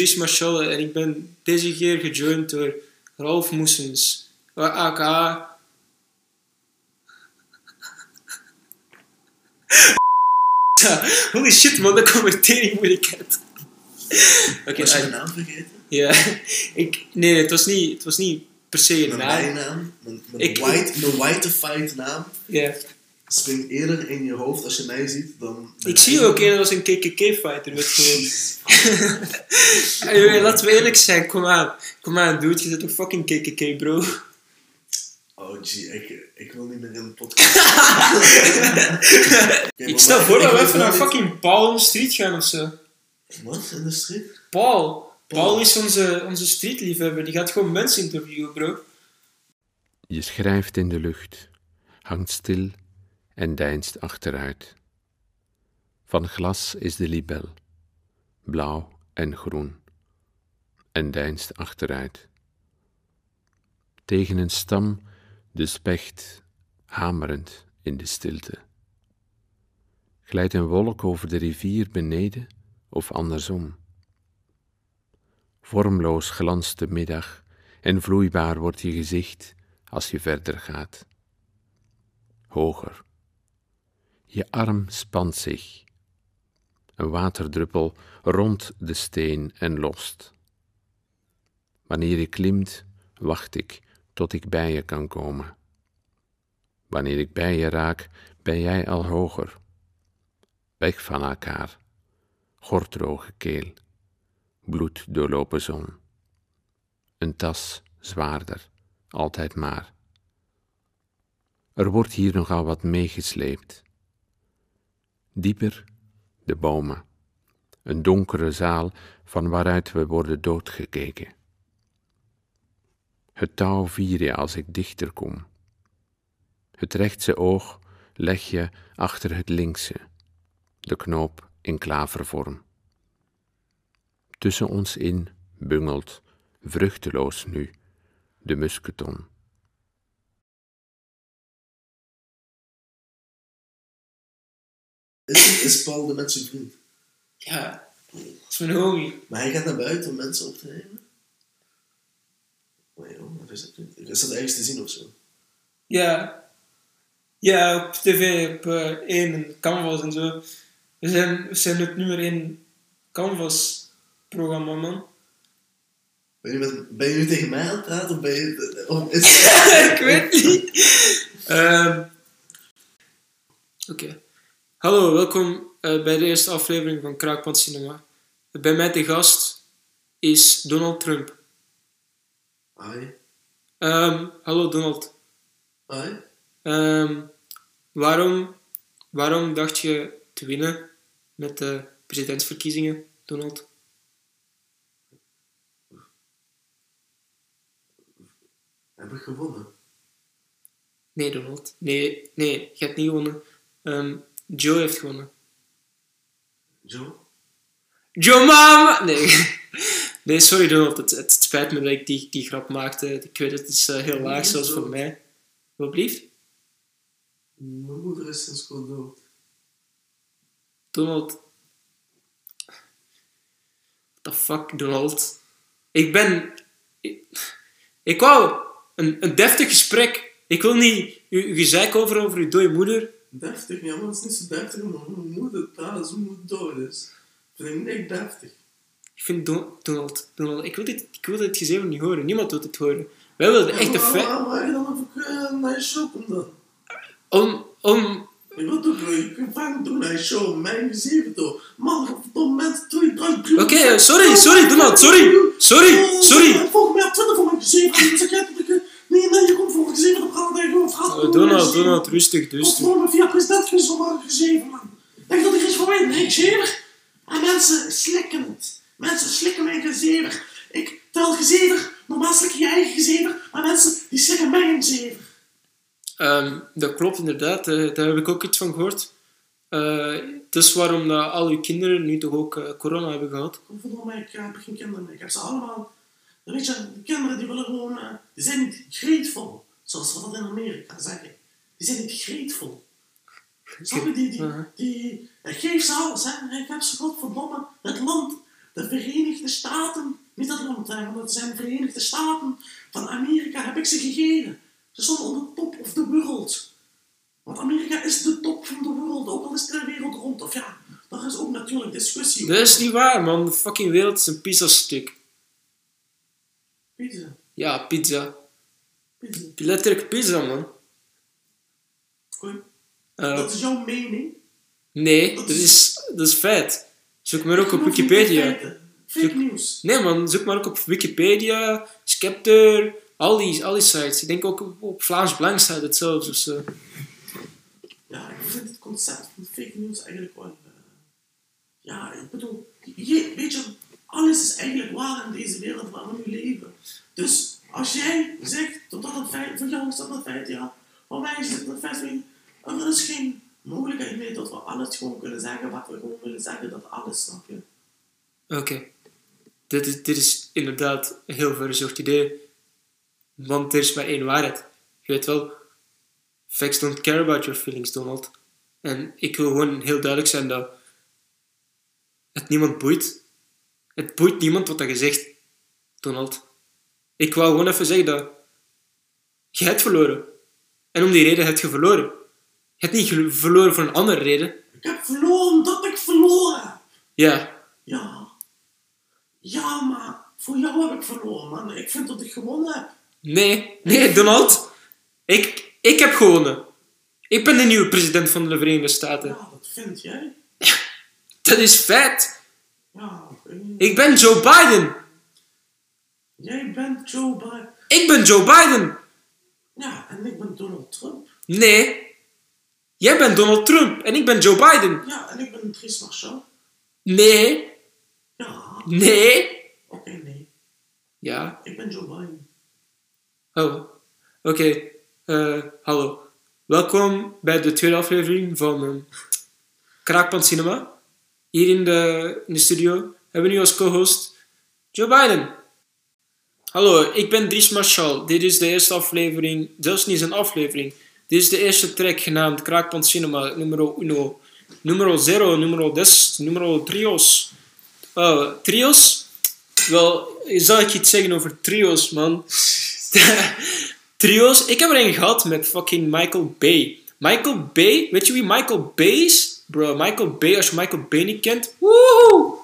Ik Dries Marchalle en ik ben deze keer gejoind door Ralf Moesens, aka... Holy shit man, dat convertering moeilijkheid. Oké, Was je ah, mijn naam vergeten? ja. Ik, nee, het was niet, het was niet per se een naam. bijnaam, mijn, mijn, Ik- white, whiteified naam, Ja. Springt eerder in je hoofd als je mij ziet dan... Ik zie je ook eerder als een KKK-fighter met gewoon... Hey, laten we eerlijk zijn, kom aan. Kom aan, dude, je zit toch fucking KKK, bro. Oh, gee, ik, ik wil niet meer in de podcast. Ik stel voor dat we even naar niet- fucking Paul on the street gaan of zo. Wat? In de street? Paul. Paul Paul. is onze, onze streetliefhebber. Die gaat gewoon mensen interviewen, bro. Je schrijft in de lucht, hangt stil en deinst achteruit. Van glas is de libel, blauw en groen, en deinst achteruit. Tegen een stam de specht, hamerend in de stilte. Glijdt een wolk over de rivier beneden of andersom? Vormloos glanst de middag en vloeibaar wordt je gezicht als je verder gaat. Hoger. Je arm spant zich. Een waterdruppel rond de steen en lost. Wanneer je klimt, wacht ik tot ik bij je kan komen. Wanneer ik bij je raak, ben jij al hoger. Weg van elkaar. Gordroge keel. Bloed doorlopen zon. Een tas zwaarder altijd maar. Er wordt hier nogal wat meegesleept. Dieper de bomen, een donkere zaal van waaruit we worden doodgekeken. Het touw vier je als ik dichter kom. Het rechtse oog leg je achter het linkse, de knoop in klavervorm. Tussen ons in bungelt, vruchteloos nu, de musketon. Is, is Paul de mensen vriend? Ja, dat is mijn homie. Maar hij gaat naar buiten om mensen op te nemen? Maar joh, wat is dat? Is dat ergens te zien of zo? Ja. Ja, op tv, op eh, één en Canvas en zo. We zijn, we zijn het nummer één Canvas-programma, man. Ben je, met, ben je nu tegen mij aan het praten of ben je... Of is, ik weet niet. Ehm, Oké. Hallo, welkom eh, bij de eerste aflevering van Kraakpand Cinema. Bij mij te gast is Donald Trump. Ai, Ehm, hallo Donald. ai. Ehm, waarom, waarom dacht je te winnen met de presidentsverkiezingen, Donald? Heb ik gewonnen? Nee, Donald. Nee, nee, je hebt niet gewonnen. Ehm, Joe heeft gewonnen. Joe? Joe Mama! Nee. Nee, sorry Donald. Het, het spijt me dat ik die, die grap maakte. Ik weet het is eh, heel laag, zelfs voor mij. Wat blieft? Mijn moeder is sinds kort dood. Donald. What the fuck, Donald? Ik ben. Ik, ik wou een, een deftig gesprek. Ik wil niet uw gezeik over over uw dode moeder. Deftig? Ja, maar het is niet zo deftig over mijn moeder te praten mijn moeder dood is. Vind ik niet echt deftig. Ik vind Don- Donald, Donald, ik wil dit, ik wil dit gezever niet horen. Niemand wil dit horen. Wij willen de echte Ja, maar fe... Waarom ga je dan eh, naar je show dan? Om, om... Ik wil toch ik kan vaak doen naar je show, mijn gezeven toch. Man, verdomme mensen, doe je drugs, bloed. Oké, sorry, sorry, Donald, sorry. Sorry, sorry. Volg mij op Twitter voor mijn gezeven. Dan zeg jij dat ik... eh, Nee, voor ik gewoon vragen. Eh, Donald, Donald, rustig, rustig. Godverdomme, via presidentskies van mijn gezeven, man. Denk dat ik iets van weet? Nee, gezever. En mensen slikken het. Mensen slikken mijn gezever. Ik tel gezever. Normaal slik je eigen gezever. Maar mensen, die slikken mijn gezever. Ehm, dat klopt inderdaad, eh, daar heb ik ook iets van gehoord. Eh dat is waarom dat al uw kinderen nu toch ook corona hebben gehad. Godverdomme, ik heb geen kinderen meer. Ik heb ze allemaal... Weet je, de kinderen die willen gewoon... die zijn niet grateful. Zoals we dat in Amerika zeggen. Die zijn niet grateful. Snap je? Die, die, die, geef ze alles, hè. Ik heb ze, godverdomme, het land de Verenigde Staten, niet dat land, hè, want het zijn de Verenigde Staten van Amerika, heb ik ze gegeven. Ze stonden on the top of the world. Want Amerika is de top van de wereld, ook al is de wereld rond. Of ja, daar is ook natuurlijk discussie Dat is niet waar, man. De fucking wereld is een pizzastuk. Pizza, Ja, pizza. Pizza. Letterlijk pizza, man. Oké. Eh, Dat is jouw mening. nee, dat is, dat is feit. Zoek maar ook op Wikipedia. Fake news. Nee, man. Zoek maar ook op Wikipedia, Skepter, al die, al die sites. Ik denk ook op, op Vlaams Blank staat het zelfs of zo. Ja, ik vind het concept van fake news eigenlijk wel... eh, ja, ik bedoel, je, weet je, alles is eigenlijk waar in deze wereld waar we nu leven. Dus als jij zegt dat dat een feit, voor jou is dat een feit, ja. Voor mij is het een feit, er is geen mogelijkheid meer dat we alles gewoon kunnen zeggen wat we gewoon willen zeggen, dat alles, snap je? Oké. Dit, is, dit is inderdaad een heel verzocht idee. Want er is maar één waarheid. Je weet wel, facts don't care about your feelings, Donald. En ik wil gewoon heel duidelijk zijn dat het niemand boeit. Het boeit niemand wat dat je zegt, Donald. Ik wou gewoon even zeggen dat je hebt verloren. En om die reden heb je verloren. Je hebt niet verloren voor een andere reden. Ik heb verloren omdat ik verloren heb. Ja, Ja. Ja, maar voor jou heb ik verloren, man. Ik vind dat ik gewonnen heb. Nee, nee, Donald. Ik, ik heb gewonnen. Ik ben de nieuwe president van de Verenigde Staten. Ja, dat vind jij. Dat is feit. Ja, oké. Ik ben Joe Biden. Jij bent Joe Biden. Ik ben Joe Biden. Ja, en ik ben Donald Trump. Nee. Jij bent Donald Trump en ik ben Joe Biden. Ja, en ik ben Dries Marchand. Nee. Ja, Nee. oké, nee. Ja. Ik ben Joe Biden. Oh. Oké. Eh, hallo. Welkom bij de tweede aflevering van um, Kraakpand Cinema. Hier in de, in de studio hebben we nu als co-host Joe Biden. Hallo, ik ben Dries Marshall. Dit is de eerste aflevering, zelfs niet een aflevering. Dit is de eerste track genaamd Kraakpand Cinema, numero uno. Numero zero, numero des, numero trios. Oh, trios? Wel, zou ik iets zeggen over trios, man? Trio's. Ik heb er een gehad met fucking Michael Bay. Michael Bay, weet je wie Michael Bay is? Bro, Michael Bay, als je Michael Bay niet kent. Woehoe!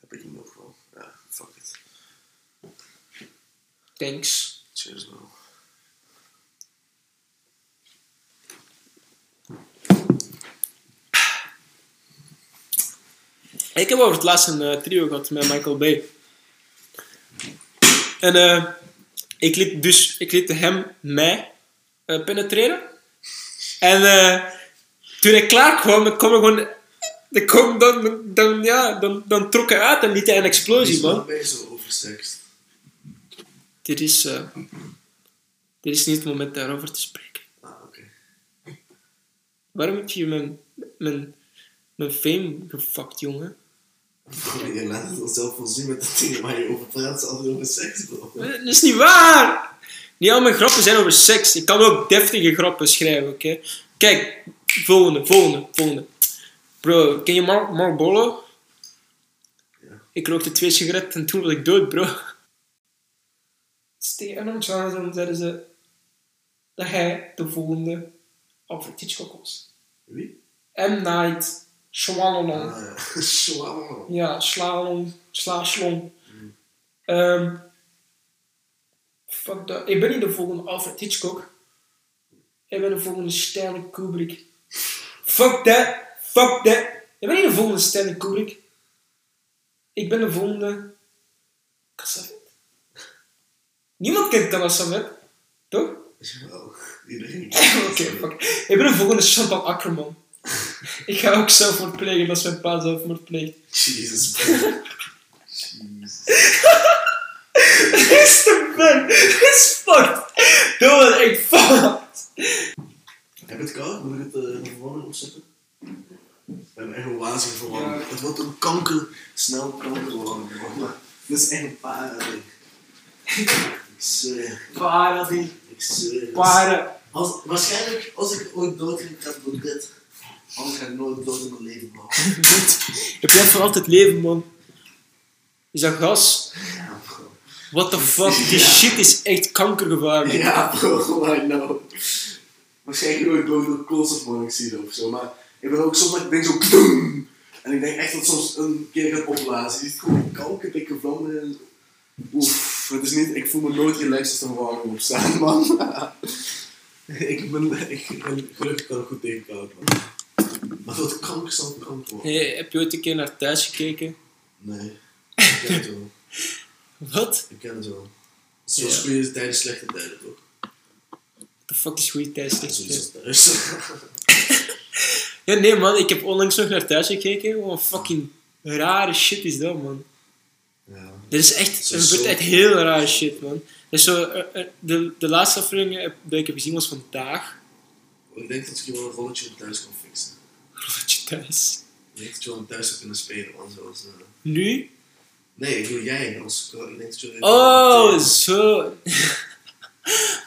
Heb ik hem ook wel. Ja, fuck it. Thanks. Cheers, man. Ik heb over het laatst een eh, trio gehad met Michael Bay. En eh, ik liet dus ik liet hem mij eh, penetreren. En toen ik klaar kwam, dan kwam er gewoon. Dan, dan, dan, ja, dan, dan trok hij uit en liet hij een explosie, man. ben je zo oversext? Dit is, eh, dit is niet het moment daarover te spreken. Ah, oké. Waarom heb je mijn, mijn, mijn fame gefuckt, jongen? Je laat het zelf wel zien met de dingen waar je over praat, als het over seks, bro. Eh, Dat is niet waar! Niet al mijn grappen zijn over seks. Ik kan ook deftige grappen schrijven, oké? Kijk, volgende, volgende, volgende. Bro, ken je Mar Marlboro? Ja. Ik rookte twee sigaretten en toen was ik dood, bro. Hem Jonathan zeiden ze dat hij de volgende Alfred Hitchcock was. Wie? M. Night Shyamalan. Ah, ja. Shawarma. Ja, slalom, slaaslom. Ehm fuck dat. Ik ben niet de volgende Alfred Hitchcock. Ik ben de volgende Stanley Kubrick. Fuck that. Fuck that. Ik ben niet de volgende Stanley Kubrick. Ik ben de volgende... Cassavet. Niemand kent Thomas Savet. Toch? Jawel, iedereen Oké, fuck. Ik ben de volgende Chantal Ackerman. Ik ga ook zelfmoord plegen als mijn pa zelfmoord pleegt. Jesus, bro. Jezus. is te ver. is fucked. Dat was echt fucked. Heb je het koud? Moet ik het uh, de verwarming opzetten? We hebben echt een wazige verwarming. Ja. Het wordt een kanker, snel kankerverwarming. Dit is echt een paradie. Ik zweer. Paradie. Ik zweer. Paren. Als, waarschijnlijk, als ik ooit dood ga, gaat het door dit. Anders ga ik nooit dood in mijn leven, bro. Je blijft voor altijd leven, man. Is dat gas? Ja, bro. What the fuck? Die Ja. shit is echt kankergevaarlijk. Ja, bro, I know. Waarschijnlijk nooit dood door koolstofmonoxide of zo, maar ik ben ook soms dat ik denk zo! En ik denk echt dat het soms een keer gaat opblazen. Je ziet gewoon kalken, dikke vlammen en Oef, het is niet, ik voel me nooit relaxed als er een warm op staan, man. ik ben, ik ben gelukkig kan ik goed tegen koud, man. Maar dat kanker zal kanker worden. Hey, heb je ooit een keer naar thuis gekeken? Nee, ik ken het wel. Wat? Ik ken het wel. Zoals Ja. goede tijden, slechte tijden, toch? What the fuck is goede is het thuis. Ja, nee man, ik heb onlangs nog naar thuis gekeken. Wat fucking rare shit is dat, man. Dit is echt, er gebeurt echt heel rare shit, man. Dus zo, eh, eh, de, de laatste aflevering heb- dat ik heb gezien was vandaag. Ik denk dat je wel een rolletje thuis kan fixen. Rolletje thuis. Ik denk dat je wel thuis zou kunnen spelen, man. Zoals, eh, Nu? Nee, ik wil jij. Als, ik denk dat je Oh, zo.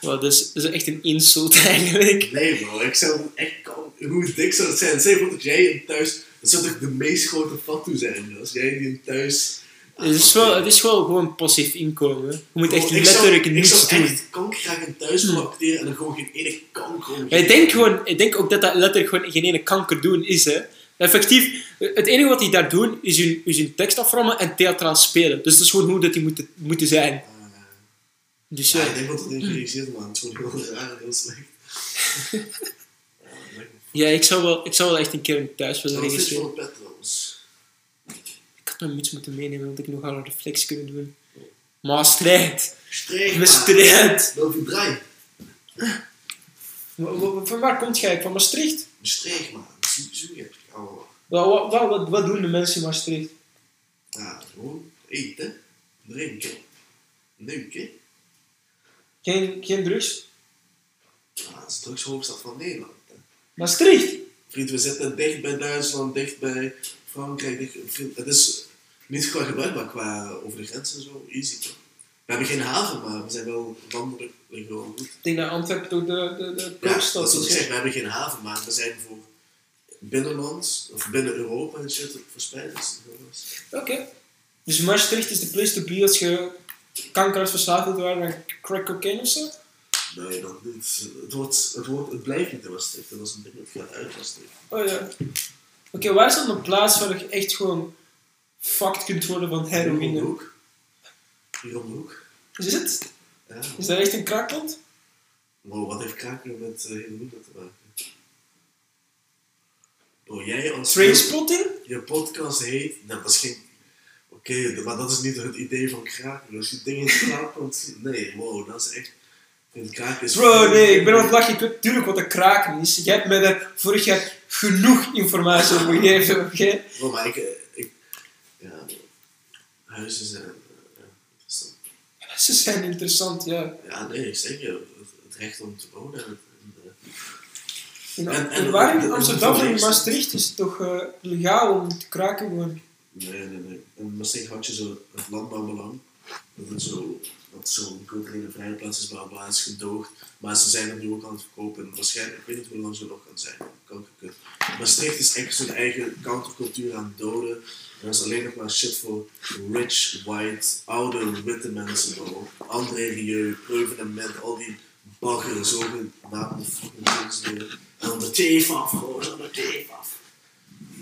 Wow, dat, is, dat is echt een insult eigenlijk. Nee bro, ik zou echt. Hoe dik zou het zijn? Zeg dat jij in thuis. Dat zou toch de meest grote fatu zijn? Als jij die thuis. Het is, wel, het is wel gewoon passief inkomen. Je moet echt ik letterlijk zou, niets Ik zou doen. echt kanker thuis willen acteren en dan gewoon geen ene kanker om. Maar ik denk, gewoon, ik denk ook dat dat letterlijk gewoon geen ene kanker doen is. Hè. Effectief, het enige wat die daar doen is hun, is hun tekst aframmen en theatraal spelen. Dus dat is gewoon hoe dat die moeten, moeten zijn. Uh, Dus ja, ja. ik denk dat het niet gerealiseerd is, man. Het is gewoon heel raar en heel slecht. ja, ik zou wel, ik zou wel echt een keer een thuis willen Wat vind je regisseren. van een muts moeten meenemen, want ik nog aan een reflex kunnen doen. Maastricht! Maastricht! Wil je draaien? Wa- wa- Van waar komt jij? Van Maastricht? Streek, man. Zo, zo heb ik al. Wat, wat, wat, wat doen de mensen in Maastricht? Ja, gewoon eten, drinken, neuken. Geen, geen drugs? Ja, dat is de drugshoofdstad van Nederland. Hè. Maastricht! Vriend, we zitten dicht bij Duitsland, dicht bij Frankrijk. Dicht, vriend, het is niet qua gebruik, maar qua over de grens en zo, easy toch? We hebben geen haven, maar we zijn wel landelijk wel goed. Ik denk dat Antwerpen toch de, de, de Ja, dat is zeg, we hebben geen haven, maar we zijn voor binnenland, of binnen Europa en shit verspreid. Oké. Dus Maastricht is de place to be als je kanker verslaafd wilt worden aan crack cocaine of zo? Nee, dat niet. Het, wordt, het, wordt, het blijft niet in Maastricht. Dat is een ding dat gaat uit Maastricht. Oh ja. Oké, waar is dan een plaats waar je echt gewoon fucked kunt worden van heroïne? hoek. Hoek. Is het? Ja. Is dat echt een kraakland? Wow, wat heeft kraken met uh, heroïne te maken? Bro, jij als... Trainspotting? Je podcast heet... Nou, dat is geen... Oké, maar dat is niet het idee van kraken. Als je dingen in kraakland... Nee, wow, dat is echt... Ik vind kraken is... Bro, nee, ik ben aan het lachen. Ik weet natuurlijk wat een kraken is. Jij hebt mij daar vorig jaar genoeg informatie over gegeven, oké? Maar ik... eh, ja, huizen zijn... eh, ja, interessant. Ze zijn interessant, ja. Ja, nee, ik zeg je, het, het recht om te wonen. En, en, eh, En- en- waar in Amsterdam en in Maastricht is het toch eh, legaal om te kraken gewoon? nee, nee, nee. In Maastricht had je zo het landbouwbelang. Dat het zo, dat zo'n culturele vrije plaats is, bla bla, is gedoogd. Maar ze zijn er nu ook aan het verkopen. En waarschijnlijk, ik weet niet hoe lang ze nog kan zijn. Kankerkut. Maastricht is echt zijn eigen countercultuur aan het doden. En dat is alleen nog maar shit voor rich, white, oude, witte mensen. Bro. André Rieu, Evenement, al die bagger, zogenaamde fucking kunstdingen. En dan de teef af, gewoon zo de teef af.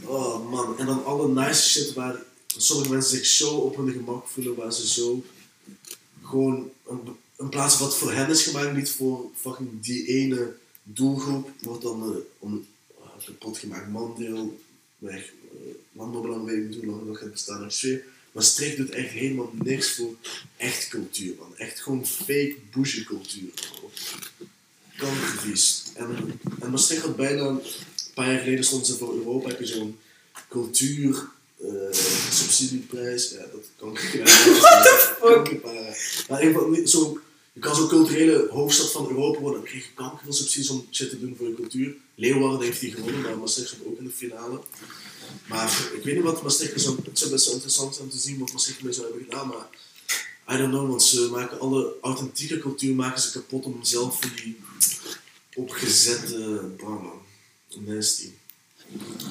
Oh man, en dan alle nice shit waar sommige mensen zich zo op hun gemak voelen, waar ze zo gewoon een, een plaats wat voor hen is gemaakt, niet voor fucking die ene doelgroep, wordt dan eh, om uh, kapot gemaakt. Mandeel, weg, uh, landbouwbelang, weet ik niet hoe lang dat gaat bestaan. Maar Streek doet echt helemaal niks voor echt cultuur, man. Echt gewoon fake bougie cultuur. bro. Kankervies. En, en Maastricht had bijna, een paar jaar geleden stond ze voor Europa, heb je zo'n cultuur eh, subsidieprijs. Ja, dat kan ik What the fuck? Maar in ieder geval, niet zo, je kan zo'n culturele hoofdstad van Europa worden, dan krijg je kanker veel subsidies om shit te doen voor je cultuur. Leeuwarden heeft die gewonnen, maar Maastricht stond ook in de finale. Maar ik weet niet wat Maastricht zo, het zou best wel interessant zijn om te zien wat Maastricht ermee zou hebben gedaan, maar I don't know, want ze maken alle authentieke cultuur maken ze kapot om zelf van die opgezette brammen. Nasty.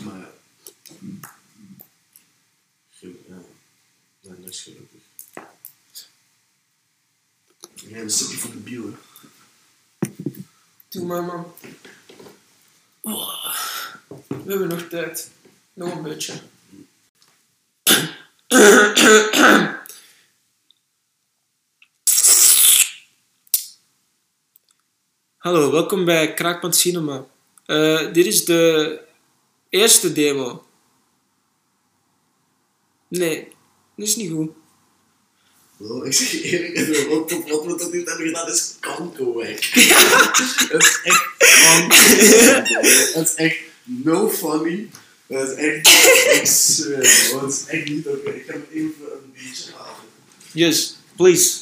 Maar ja. Ja. Niks. is gelukkig. Ja, een stukje van de hè. Doe maar, man. Oh, we hebben nog tijd. Nog een beetje. Hallo, welkom bij Kraakpand Cinema. Eh, dit is de eerste demo. Nee, dit is niet goed. Bro, ik zeg je eerlijk, wat, wat, wat we tot nu toe hebben gedaan is kankerwerk. Het is echt kankerwerk. Het is echt no funny. Het is echt, ik zweer, het is echt niet oké. Ik ga hem even een beetje halen. Yes, please.